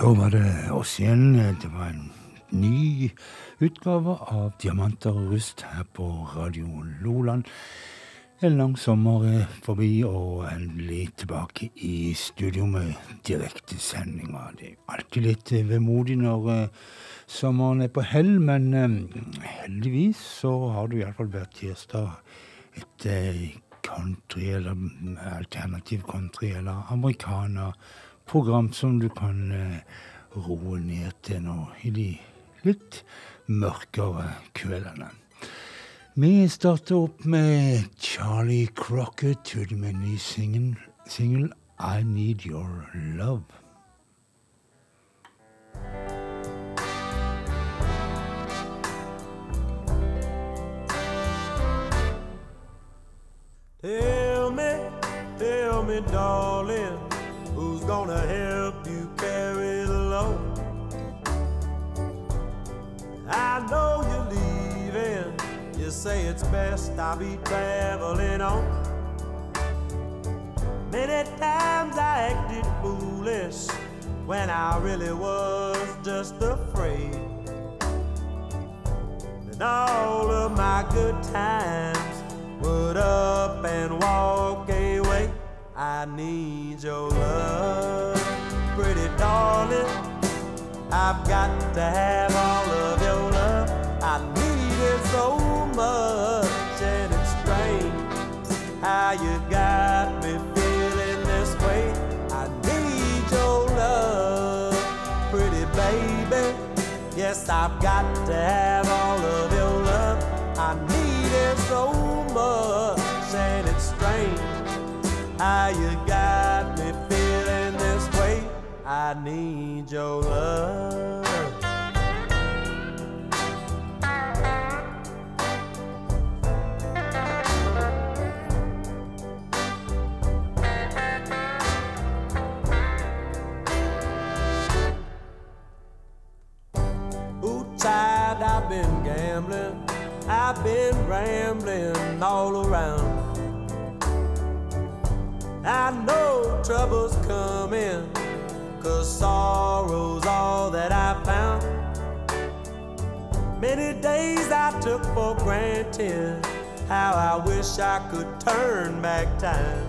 så var det oss igjen. Det var en ny utgave av Diamanter og rust her på Radio Loland. En lang sommer er forbi, og endelig tilbake i studio med direktesendinger. Det er alltid litt vemodig når uh, sommeren er på hell, men heldigvis så har det iallfall hver tirsdag et country, eller alternativ country, eller amerikaner program som du kan eh, roe ned til nå i de litt mørkere kveldene. Vi starter opp med Charlie Crocket med ny singel I Need Your Love. Tell me, tell me, darling. Who's gonna help you carry the load? I know you're leaving. You say it's best I be traveling on. Many times I acted foolish when I really was just afraid. That all of my good times would up and walk away. I need your love, pretty darling. I've got to have all of your love. I need it so much, and it's strange how you got me feeling this way. I need your love, pretty baby. Yes, I've got to have how you got me feeling this way. I need your love. I've been gambling. I've been rambling all around. I know trouble's coming, cause sorrow's all that I found. Many days I took for granted, how I wish I could turn back time.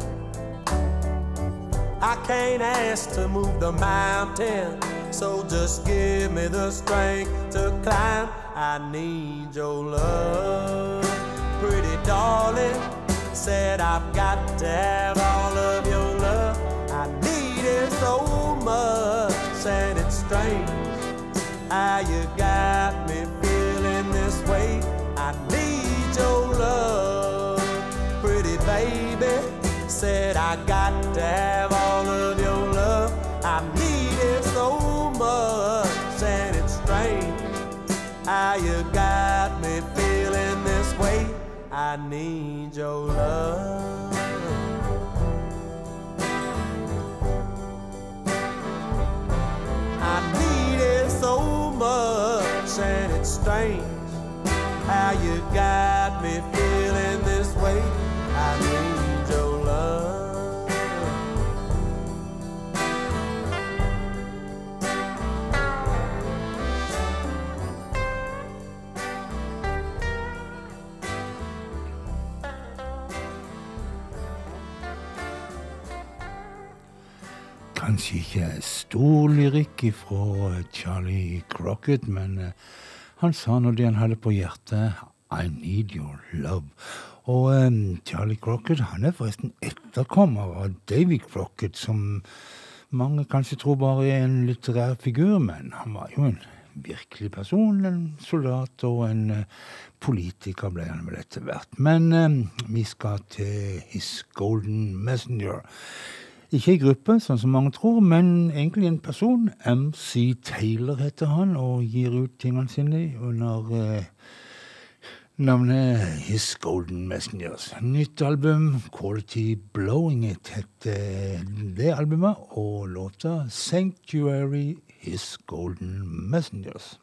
I can't ask to move the mountain, so just give me the strength to climb. I need your love, pretty darling said I've got to have all of your love. I need it so much, and it's strange how you got me feeling this way. I need your love, pretty baby. Said I got to have all of your love. I need it so much, and it's strange how you got me feeling this way. I need your love. I need it so much, and it's strange how you got Kanskje ikke stor lyrikk fra Charlie Crocket, men eh, han sa nå det han hadde på hjertet. I need your love. Og um, Charlie Crocket han er forresten etterkommer av Davy Crocket, som mange kanskje tror bare er en litterær figur, men han var jo en virkelig person. En soldat og en uh, politiker ble han vel etter hvert. Men um, vi skal til His Golden Messenger. Ikke ei gruppe, sånn som mange tror, men egentlig en person. MC Taylor heter han, og gir ut tingene sine under eh, navnet His Golden Messengers. Nytt album, Quality Blowing It, heter det albumet, og låta Sanctuary His Golden Messengers.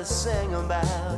to sing about.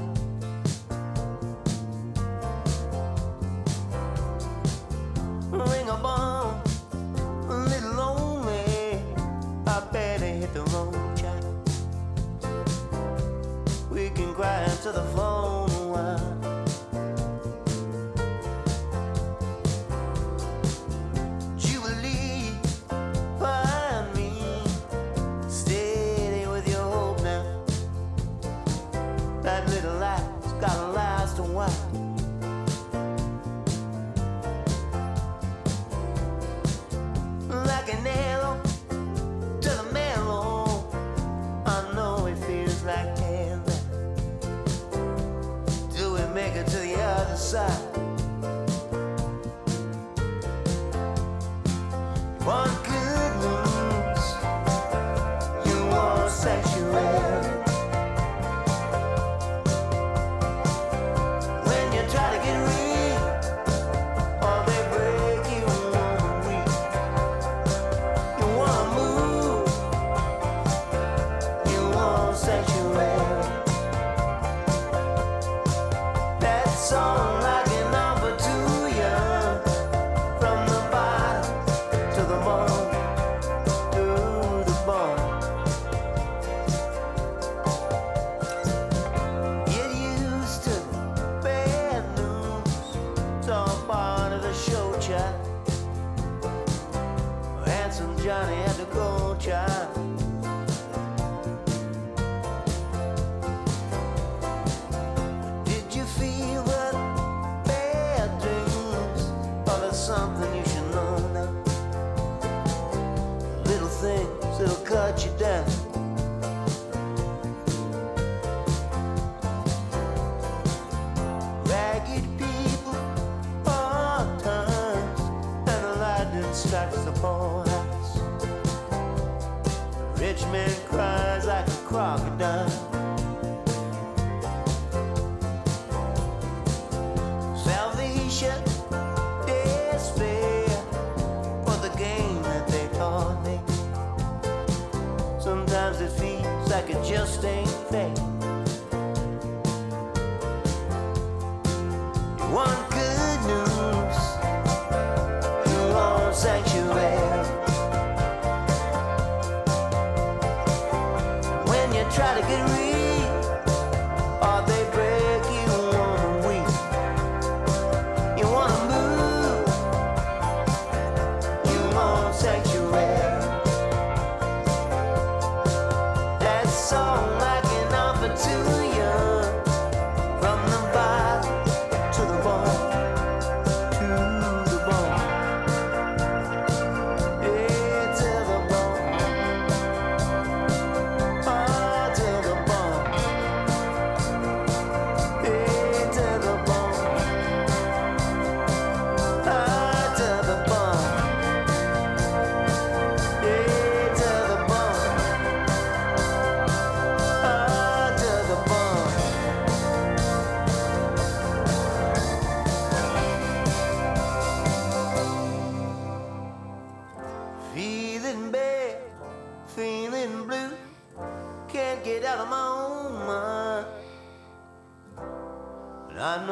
things that'll cut you down.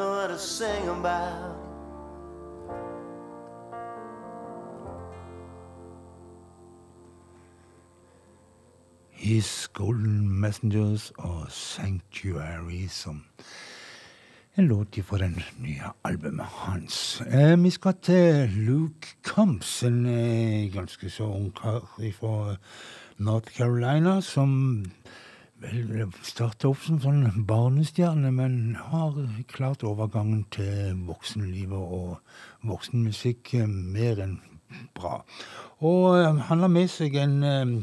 know how to sing about. His Golden Messengers og Sanctuary som en låt fra den nye albumet hans. Eh, vi skal til Luke Combs, en eh, ganske så ung kar fra North Carolina, som Starta opp som sånn barnestjerne, men har klart overgangen til voksenlivet og voksenmusikk eh, mer enn bra. Og eh, han har med seg en eh,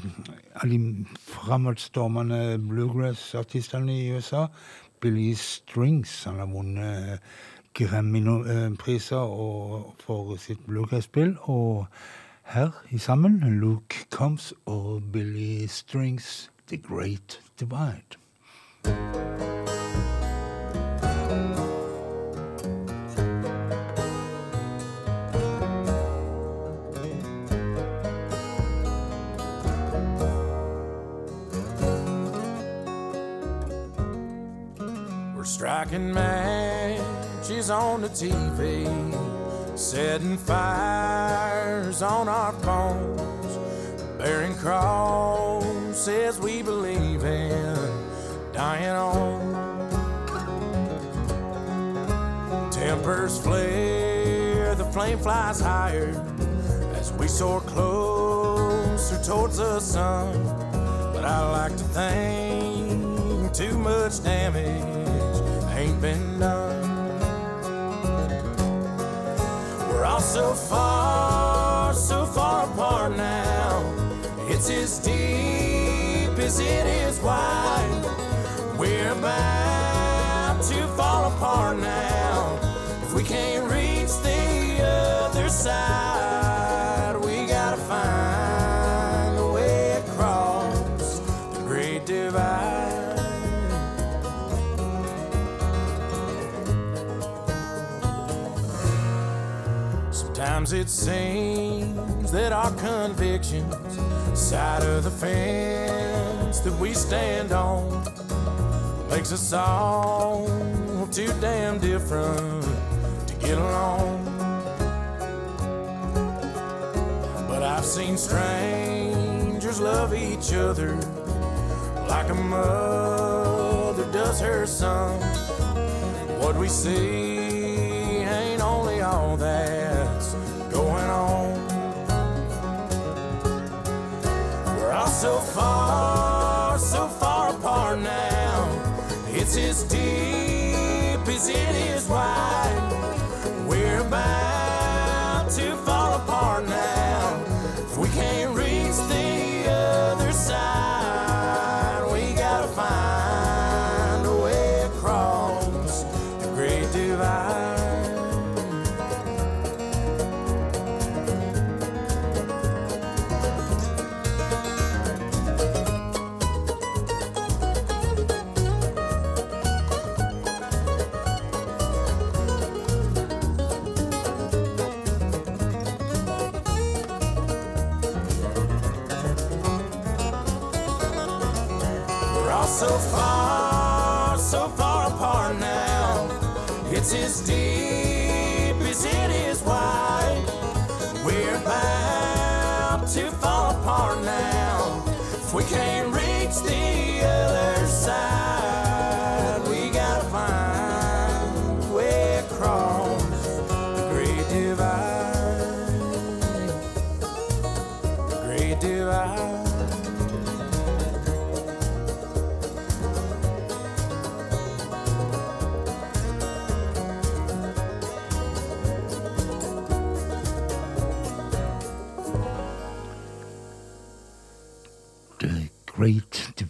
av de framadstormende bluegrass-artistene i USA, Billy Strings. Han har vunnet Grammy-priser for sitt bluegrass-spill. Og her i sammen Luke Combs og Billy Strings. the Great Divide. We're striking matches on the TV, setting fires on our bones, bearing cross crosses we believe in, dying on. Tempers flare, the flame flies higher as we soar closer towards the sun. But I like to think too much damage ain't been done. We're all so far, so far apart now. It's as deep as it is wide. We're about to fall apart now. If we can't reach the other side, we gotta find a way across the great divide. Sometimes it seems that our convictions, side of the fence that we stand on, makes us all too damn different to get along. But I've seen strangers love each other like a mother does her son. What we see so far, so far apart now. It's as deep as it is wide.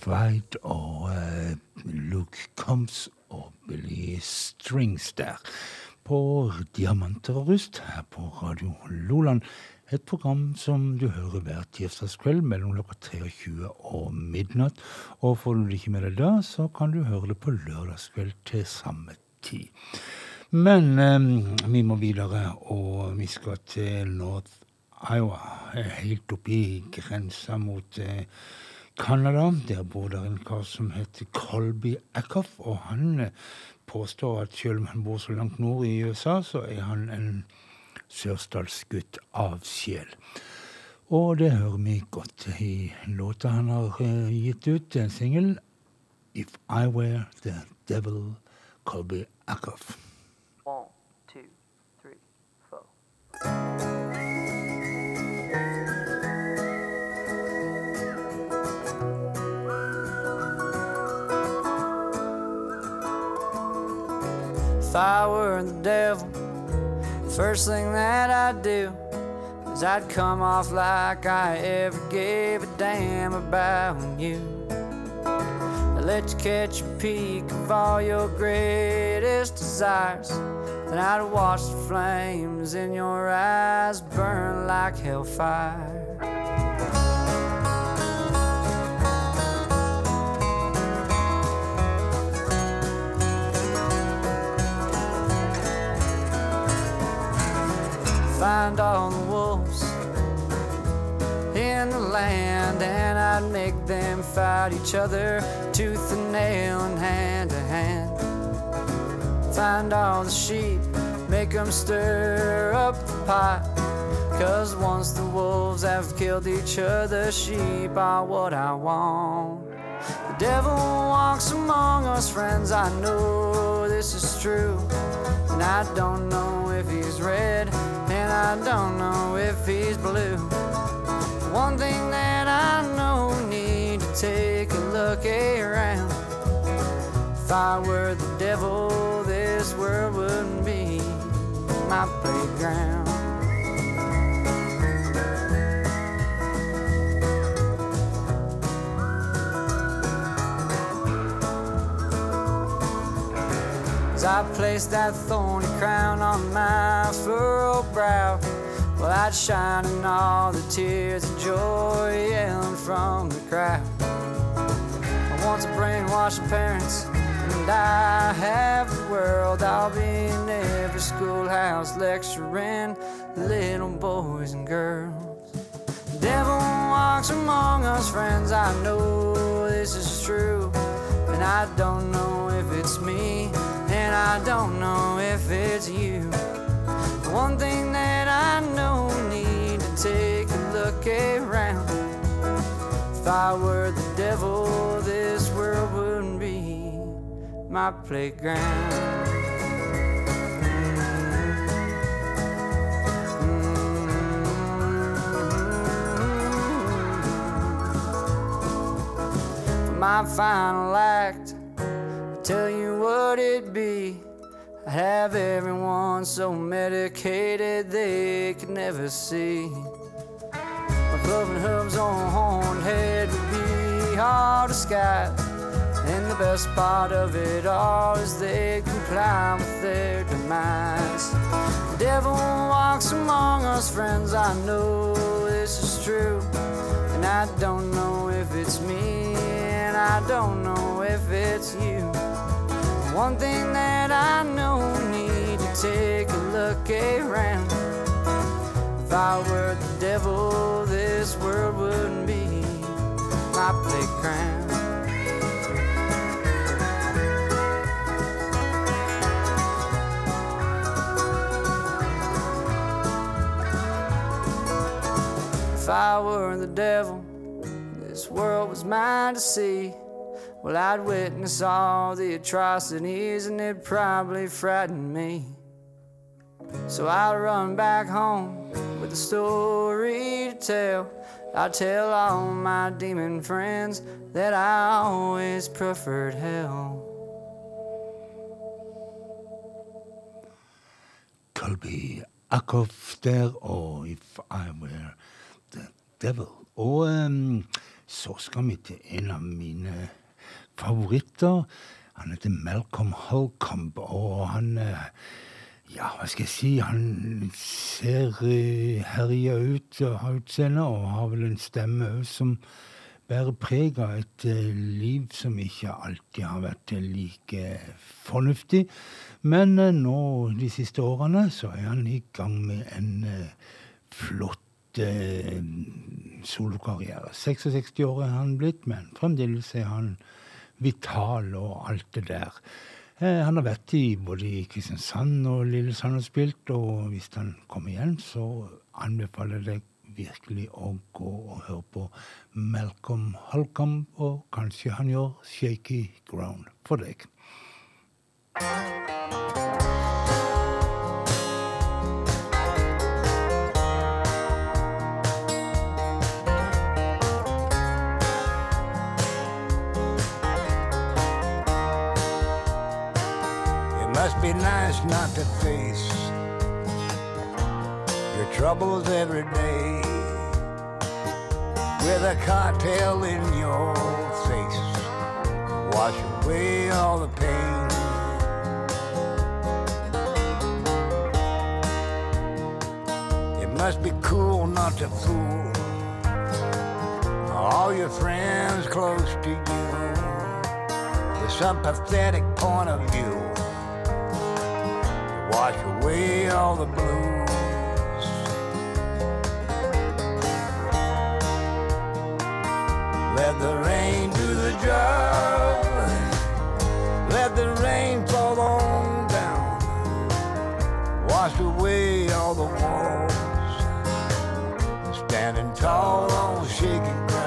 Divide og eh, Luke Combs og Billy Strings der. På Diamanter og rust her på Radio Loland. Et program som du hører hver tirsdagskveld mellom klokka 23 og midnatt. Og får du det ikke med deg da, så kan du høre det på lørdagskveld til samme tid. Men eh, vi må videre, og vi skal til North Iowa. eh, Helt oppi grensa mot eh, Canada. Der bor det en kar som heter Colby Ackoff, og han eh, påstår at selv om han bor så langt nord i USA, så er han en sørstatsgutt av sjel. Og det hører vi godt i låta han har eh, gitt ut, en singel, If I Were The Devil, Colby Ackoff. One, two, three, four. I were the devil, first thing that I'd do is I'd come off like I ever gave a damn about you. I let you catch a peek of all your greatest desires. Then I'd watch the flames in your eyes burn like hellfire. Find all the wolves in the land, and I'd make them fight each other tooth and nail and hand to hand. Find all the sheep, make them stir up the pot. Cause once the wolves have killed each other, sheep are what I want. The devil walks among us, friends, I know this is true. And I don't know if he's red, I don't know if he's blue. One thing that I know, need to take a look around. If I were the devil, this world wouldn't be my playground. I placed that thorny crown on my furrowed brow, well, I'd shine in all the tears of joy yelling from the crowd. I want to brainwash parents, and I have the world. I'll be in every schoolhouse lecturing little boys and girls. The devil walks among us, friends. I know this is true, and I don't know if it's me, I don't know if it's you. The one thing that I know, need to take a look around. If I were the devil, this world wouldn't be my playground. Mm-hmm. Mm-hmm. My final act, tell you what it'd be. I have everyone so medicated they could never see. My cloven hooves on horned head would be hard to sky. And the best part of it all is they comply with their demise. The devil walks among us, friends. I know this is true. And I don't know if it's me, and I don't know if it's you. One thing that I know, need to take a look around. If I were the devil, this world wouldn't be my playground. If I were the devil, this world was mine to see. Well, I'd witness all the atrocities and it'd probably frightened me. So I'd run back home with a story to tell. I'd tell all my demon friends that I always preferred hell. Colby Acuff der, og If I Were The Devil. Og em, så skal vi til en av mine favoritter. Han heter Malcolm Holcomb, og han eh, Ja, hva skal jeg si? Han ser uh, herja ut av utseende, og har vel en stemme som bærer preg av et eh, liv som ikke alltid har vært eh, like fornuftig. Men eh, nå de siste årene så er han i gang med en eh, flott eh, solokarriere. 66 år er han blitt, men fremdeles er han vital og alt det der. Eh, han har vært i både Kristiansand og Lillesand og spilt, og hvis han kommer igjen, så anbefaler jeg deg virkelig å gå og høre på Malcolm Holcomb, og kanskje han gjør Shaky Ground for deg. Must be nice not to face your troubles every day with a cocktail in your face. Wash away all the pain. It must be cool not to fool all your friends close to you with some pathetic point of view wash away all the blues. Let the rain do the job. Let the rain fall on down. Wash away all the walls. Standing tall on shaking ground.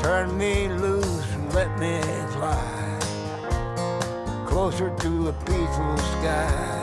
Turn me loose and let me fly closer to a peaceful sky.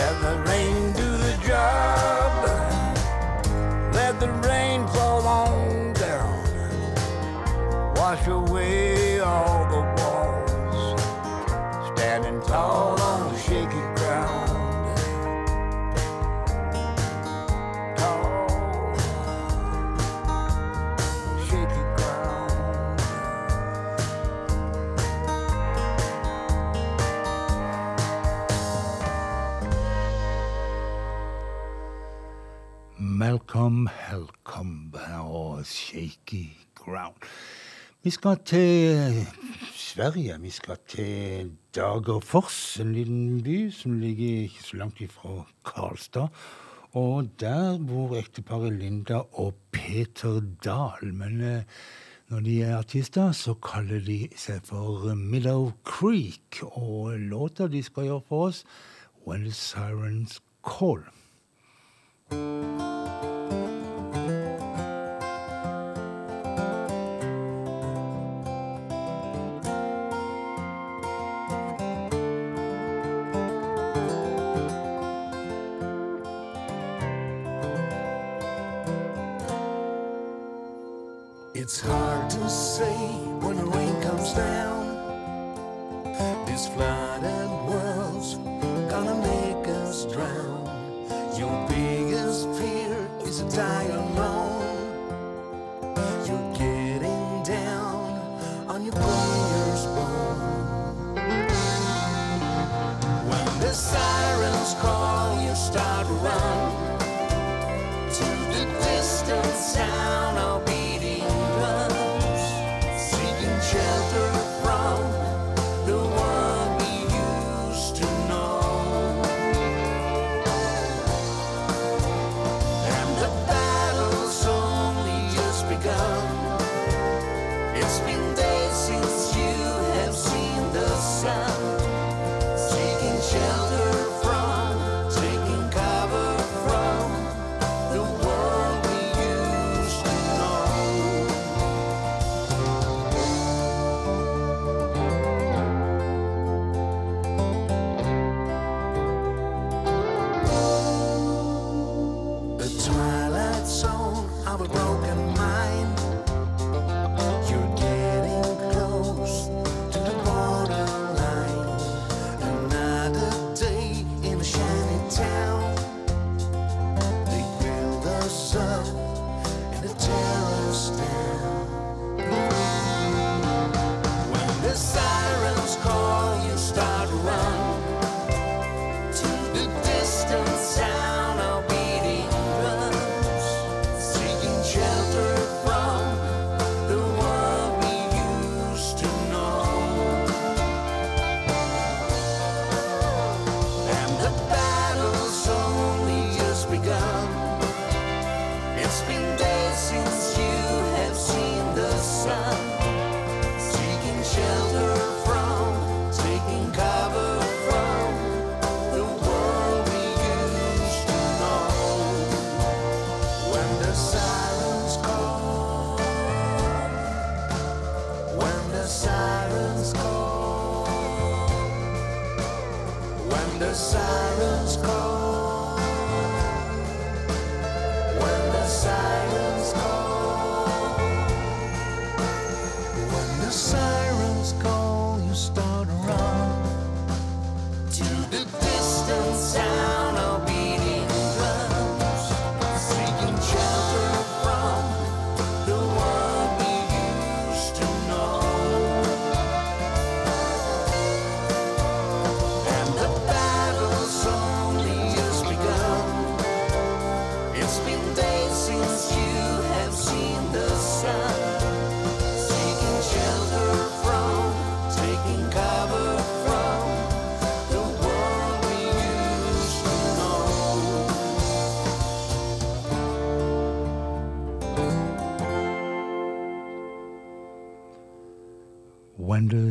Let the rain Malcolm Helcom og Shaky Ground. Vi skal til Sverige. Vi skal til Dagerfors, en liten by som ligger ikke så langt ifra Karlstad. Og der bor ekteparet Linda og Peter Dahl. Men eh, når de er artister, så kaller de seg for Middle Creek. Og låta de skal gjøre for oss, When the Sirens Call. It's hard to say when the rain comes down. This flooded world's gonna make us drown. Your biggest fear is to die alone. You're getting down on your player's bone. When the sirens call, you start to run to the distant sound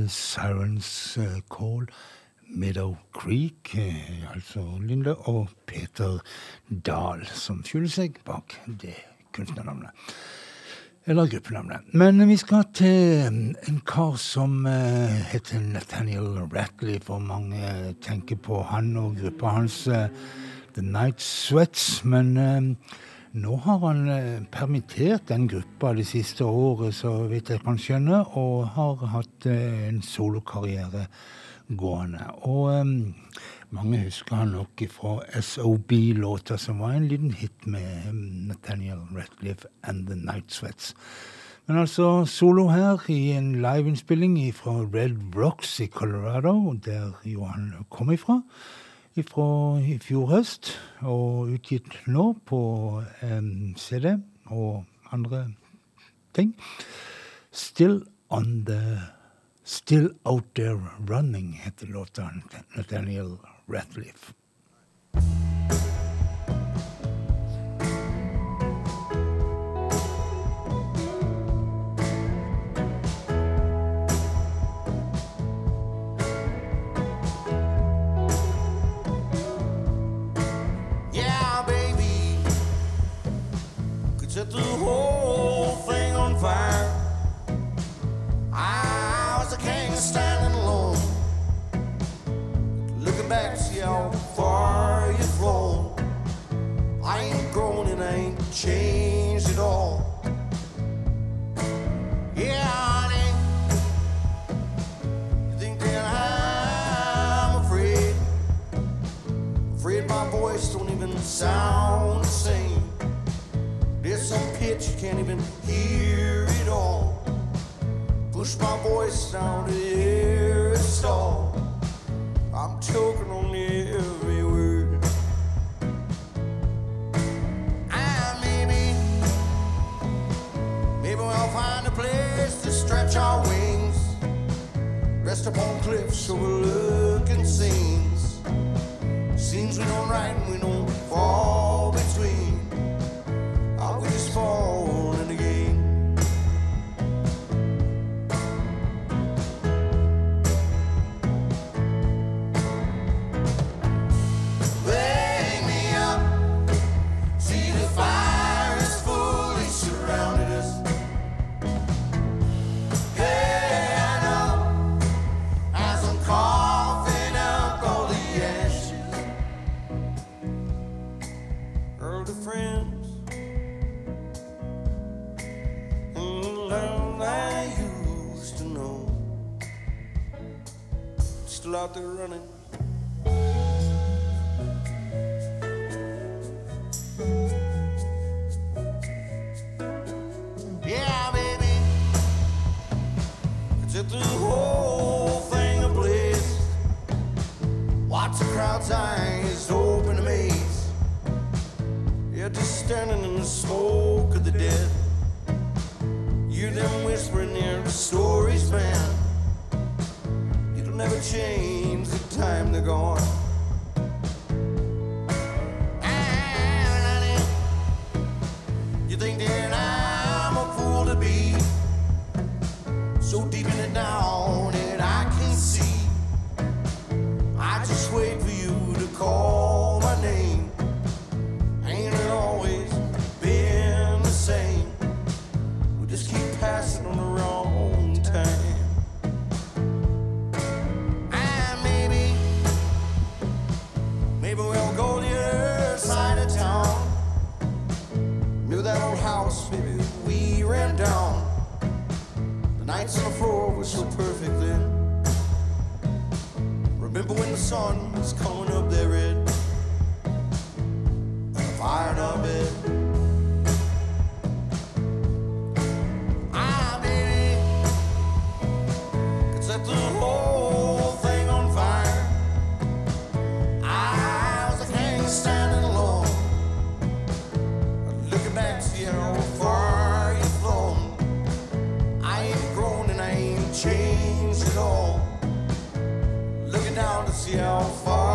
Sirens eh, Call, Meadow Creek, eh, altså Linda og Peter Dahl, som skjuler seg bak det kunstnernavnet. Eller gruppenavnet. Men vi skal til en kar som eh, heter Nathaniel Ratley, for mange tenker på han og gruppa hans The Night Sweats. Men nå har han eh, permittert den gruppa det siste året, så vidt jeg kan skjønne, og har hatt eh, en solokarriere gående. Og um, mange husker han nok fra SOB-låta, som var en liten hit med eh, Nathaniel Ratcliffe and The Night Sweats. Men altså solo her i en liveinnspilling fra Red Rocks i Colorado, der jo han kom ifra fra i fjor høst, og utgitt nå på um, CD og andre ting. Still on the Still Out There Running heter låta Nathaniel Ratliff. Changed it all. Yeah, honey, you think that I'm afraid? Afraid my voice don't even sound the same. There's some pitch you can't even hear it all. Push my voice down to hear it stall. I'm choking upon cliffs overlooking scenes. Scenes we don't write and we don't fall Early friends and the love I used to know. Still out there running. se é alfa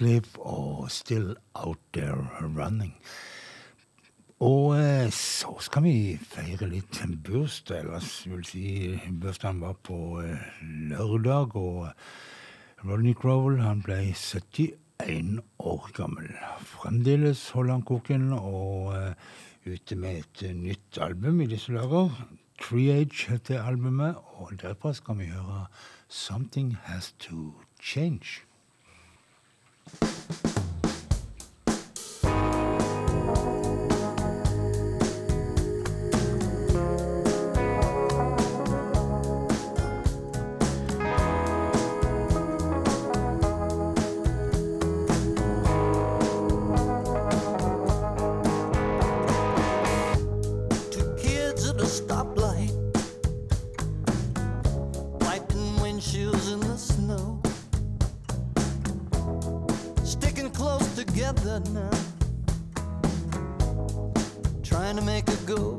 live og Still Out There Running. Og eh, så skal vi feire litt en bursdag. Ellers vil si bursdagen var på eh, lørdag, og eh, Rodney Crowell han ble 71 år gammel. Fremdeles holder han koken og ute med et nytt album i disse dager. Treage heter albumet, og derfra skal vi høre Something Has To Change. stoplight, wiping windshields in the snow. together now. Trying to make a go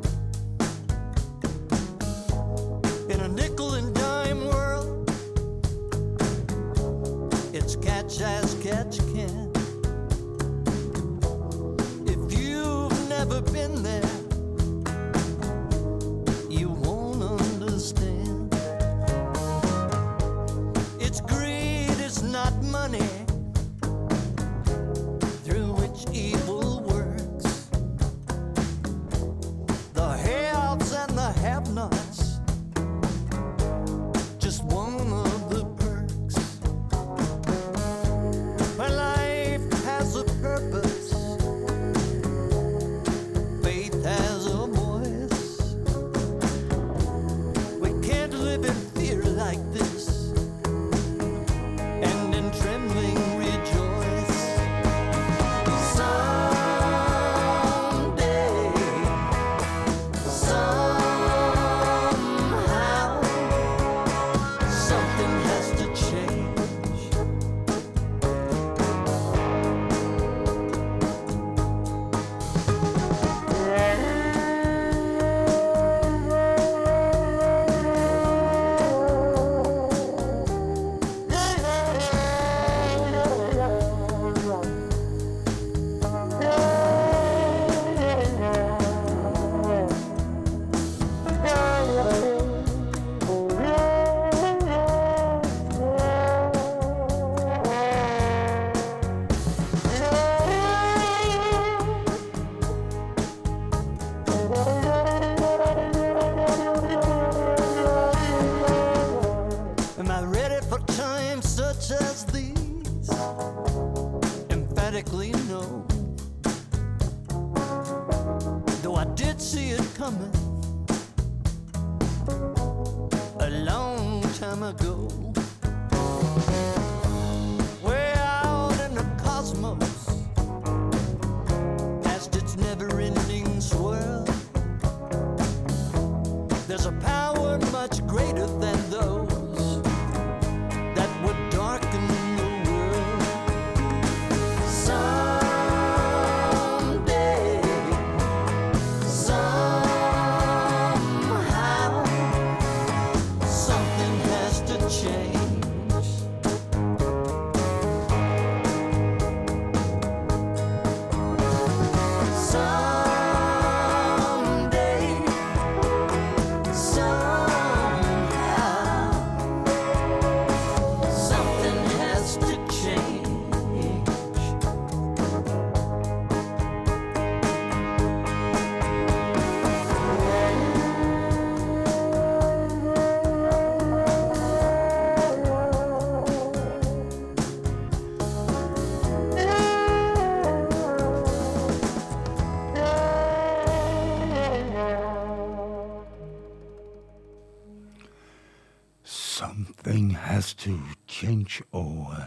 To Change og eh,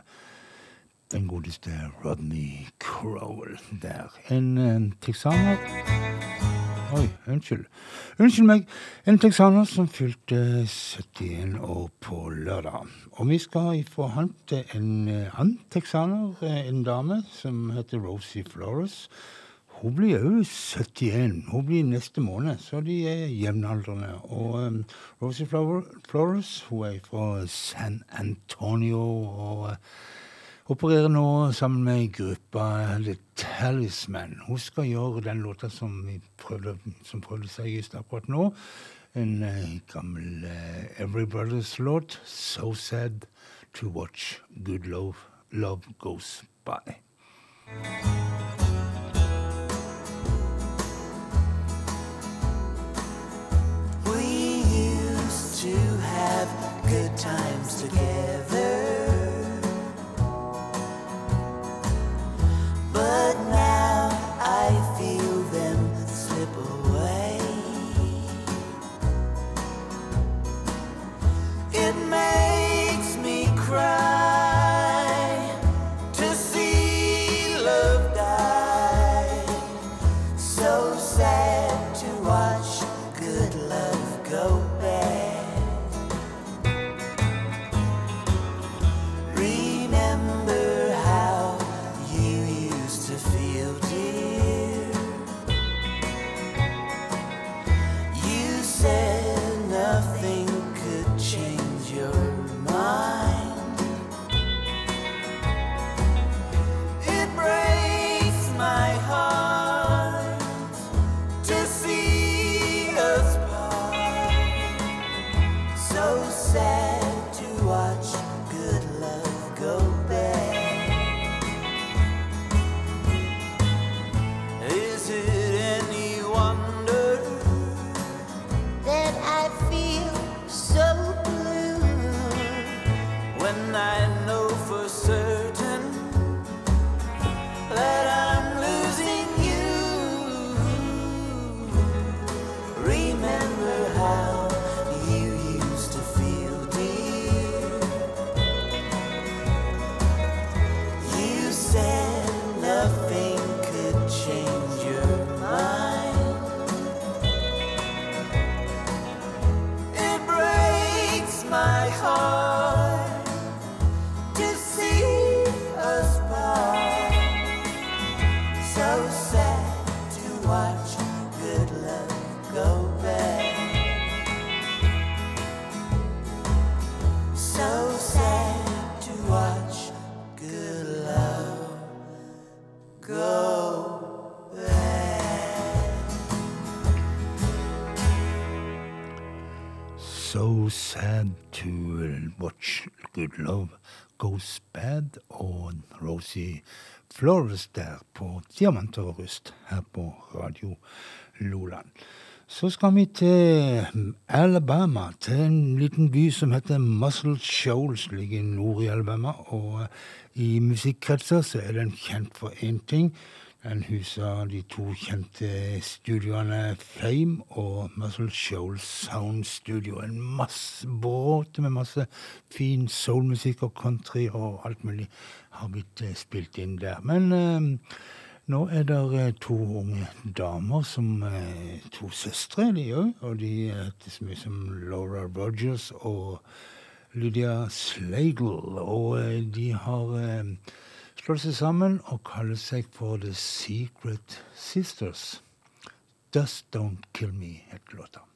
den godeste Rodney Crowell der. En texaner Oi, unnskyld. Unnskyld meg. En texaner som fylte 71 år på lørdag. Og vi skal få han til en uh, annen texaner, uh, en dame som heter Rosie Flores. Hun blir òg 71. Hun blir neste måned, så de er jevnaldrende. Og um, Rosie Flores hun er fra San Antonio. og... Uh, opererer nå sammen med gruppa The Talisman. Hun skal gjøre den låta som, prøvde, som prøvde seg just akkurat nå. En uh, gammel uh, Every Brothers-låt. So sad to watch good love, love goes by. Have good times together. But any Flores der på Diamant og rust her på Radio Loland. Så skal vi til Alabama, til en liten by som heter Muscle Shoals, ligger nord i Alabama. Og i musikkretser så er den kjent for én ting. Den huser de to kjente studioene Fame og Muscle Shoals Sound Studio. En masse båter med masse fin soulmusikk og country og alt mulig har blitt eh, spilt inn der. Men eh, nå er det to unge damer som eh, To søstre, de òg. Og de heter så mye som Laura Rogers og Lydia Slagle. Og eh, de har slått seg sammen og kaller seg for The Secret Sisters. Dust Don't Kill Me heter låta.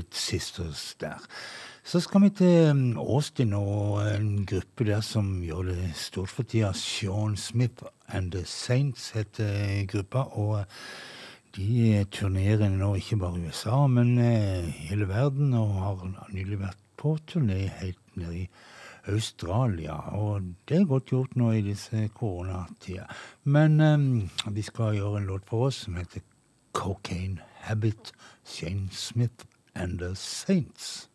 Secret Sisters der. Så skal vi til mm, Austin og en gruppe der som gjør det stort for tida. Sean Smith and The Saints heter gruppa. og eh, de turnerer nå ikke bare i USA, men hele verden, og har nylig vært på turné helt nede i Australia. Og det er godt gjort nå i disse koronatider. Men um, vi skal gjøre en låt for oss som heter Cocaine Habit, Shane Smith and the Saints.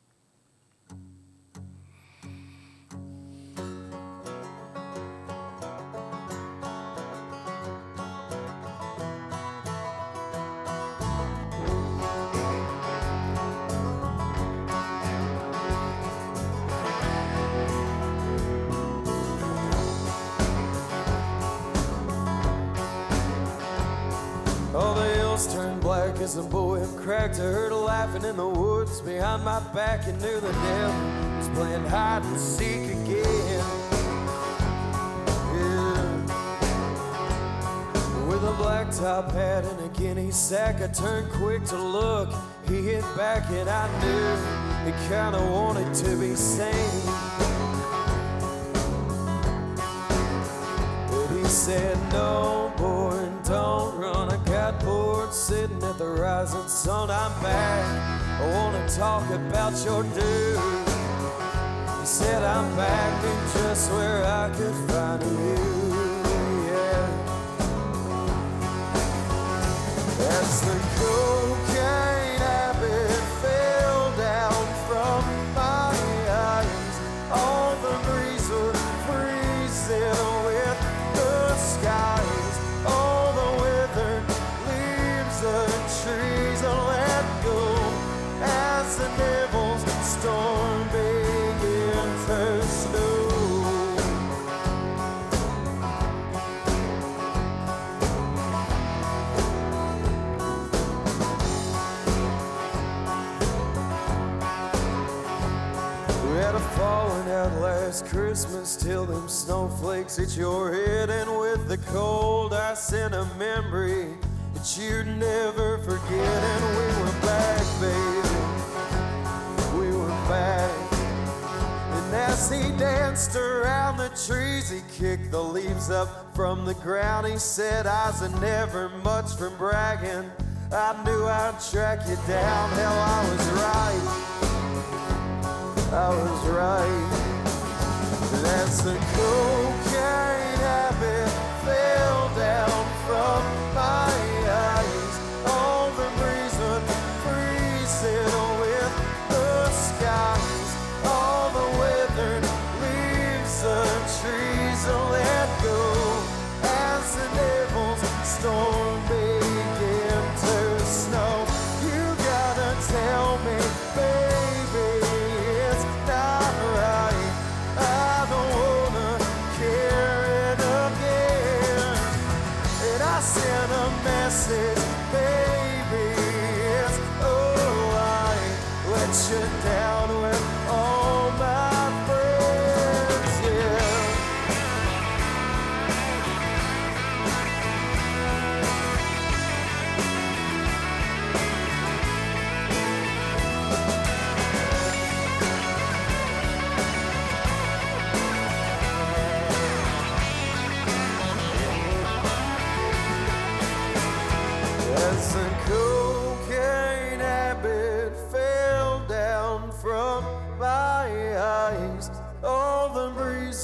As the boy cracked, I heard a laughing in the woods behind my back and knew the devil was playing hide and seek again. Yeah. With a black top hat and a guinea sack, I turned quick to look. He hit back and I knew he kinda wanted to be sane. But he said, No, boy, don't run. Got bored sitting at the rising sun. I'm back. I wanna talk about your dude. He said I'm back in just where I could find you. Yeah. That's the last Christmas till them snowflakes hit your head, and with the cold, I sent a memory that you'd never forget. And we were back, baby. We were back. And as he danced around the trees, he kicked the leaves up from the ground. He said, I's a never much from bragging. I knew I'd track you down. Hell, I was right. I was right. That's the cocaine habit fell down from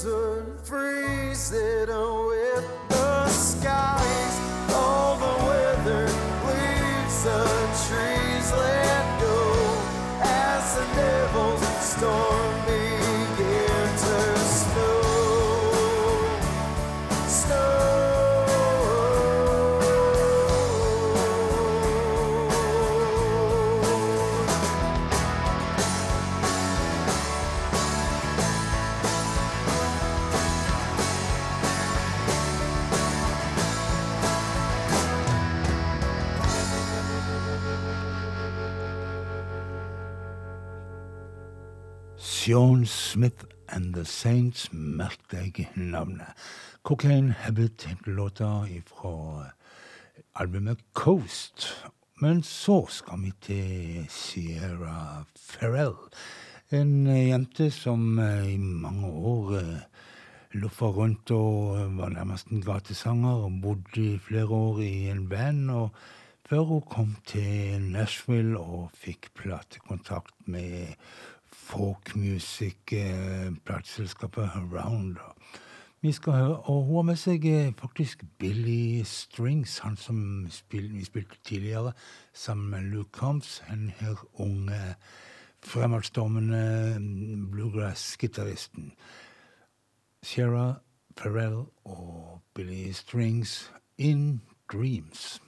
reason freeze it with Sean Smith and The Saints, merk jeg navnet. Cocaine Habit låta fra albumet Coast. Men så skal vi til Sierra Farrell. En eh, jente som eh, i mange år loffa rundt og eh, var nærmest en gatesanger. og Bodde i flere år i en band. og Før hun kom til Nashville og fikk platekontakt med folk music-plateselskapet Around. Vi skal høre, og Hun har med seg eh, faktisk Billy Strings, han som spil, vi spilte tidligere, sammen med Luke Combs. En her unge, fremadstormende mm, bluegrass-gitaristen. Sierra Farrell og Billy Strings in Dreams.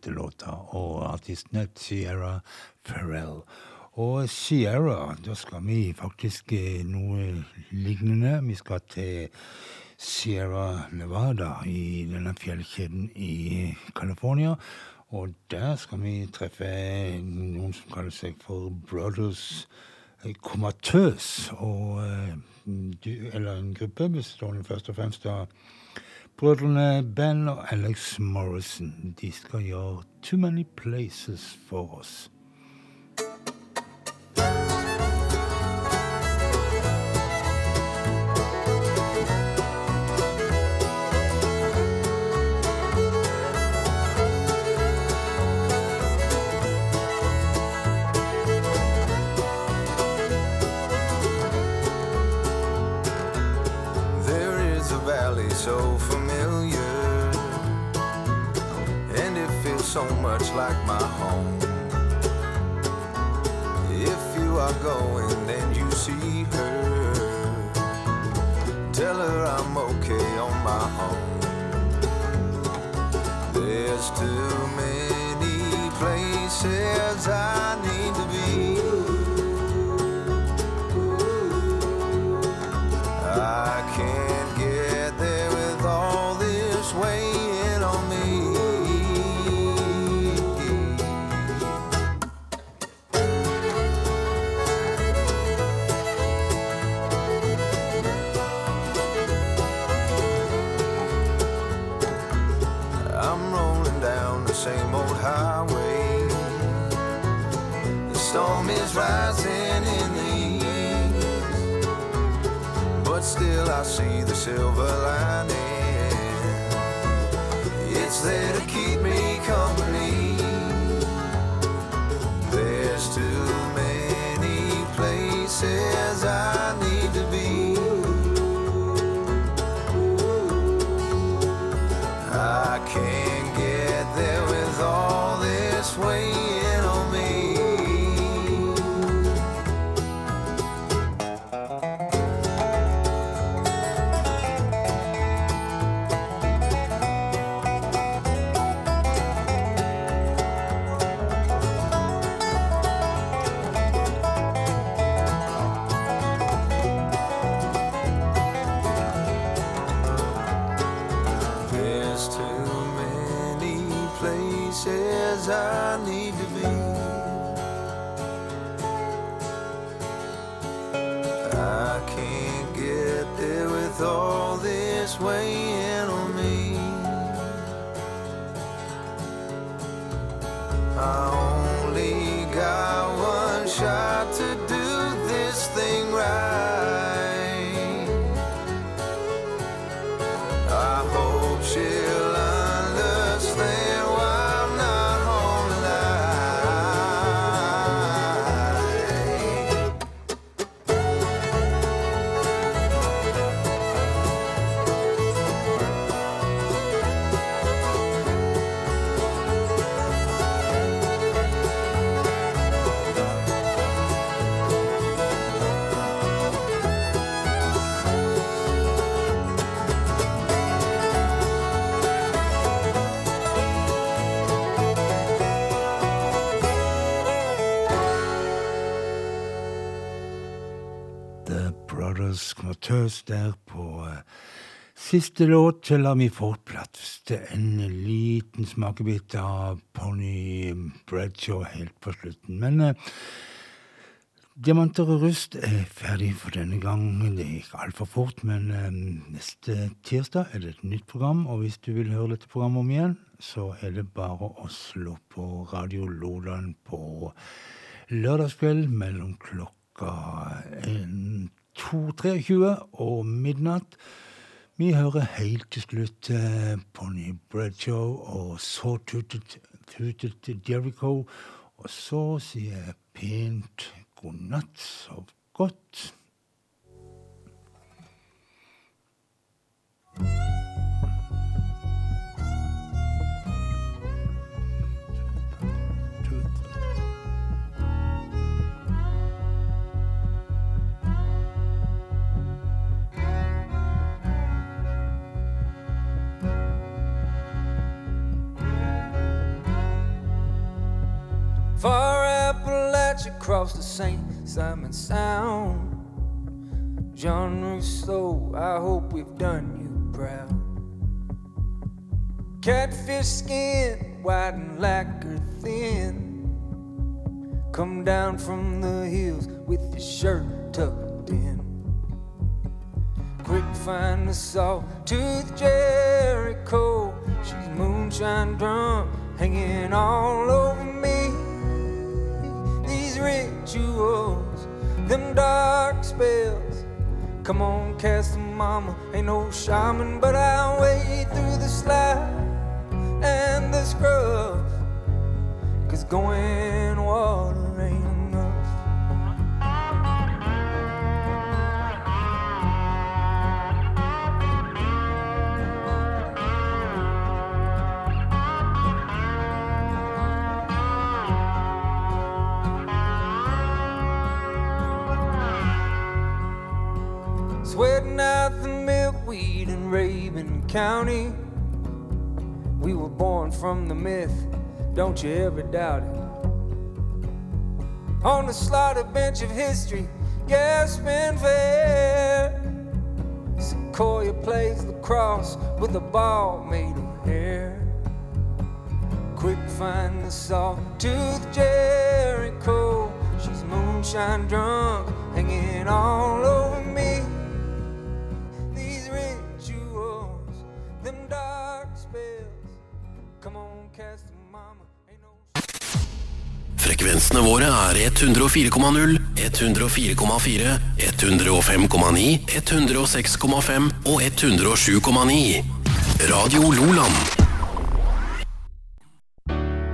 Heter låta, og artisten er Sierra Farrell. Og Sierra, da skal vi faktisk eh, noe lignende. Vi skal til Sierra Nevada i denne fjellkjeden i California. Og der skal vi treffe noen som kaller seg for Brothers Komatøs. Og, eh, eller en gruppe bestående først og fremst av Brødrene Ben og Alex Morrison de skal gjøre Too Many Places for oss. So much like my home. If you are going, then you see her. Tell her I'm okay on my own. There's too many places I Quarters der på eh, siste låt til La mi plass til en liten smakebit av Pony Bradshaw helt på slutten. Men eh, Diamanter og rust er ferdig for denne gang. Det gikk altfor fort, men eh, neste tirsdag er det et nytt program. Og hvis du vil høre dette programmet om igjen, så er det bare å slå på Radio Loland på lørdagskveld mellom klokka 2.23 og midnatt. Vi hører helt til slutt eh, Pony Bradshaw og Sawtooted Tooted Jericho. Og så sier jeg pent god natt, sov godt. Far Appalachia across the St. Simon Sound. Jean Rousseau, I hope we've done you proud. Catfish skin, white and lacquer thin. Come down from the hills with your shirt tucked in. Quick find the sawtooth Jericho. She's moonshine drunk, hanging all over me. Rituals, them dark spells. Come on, cast mama, ain't no shaman, but I'll wade through the slide and the scrub. Cause going water ain't County. We were born from the myth, don't you ever doubt it. On the slaughter bench of history, gasping fair. Sequoia plays lacrosse with a ball made of hair. Quick find the sawtooth Jericho. She's moonshine drunk, hanging all over Frekvensene våre er 104,0, 104,4, 105,9, 106,5 og 107,9. Radio Loland.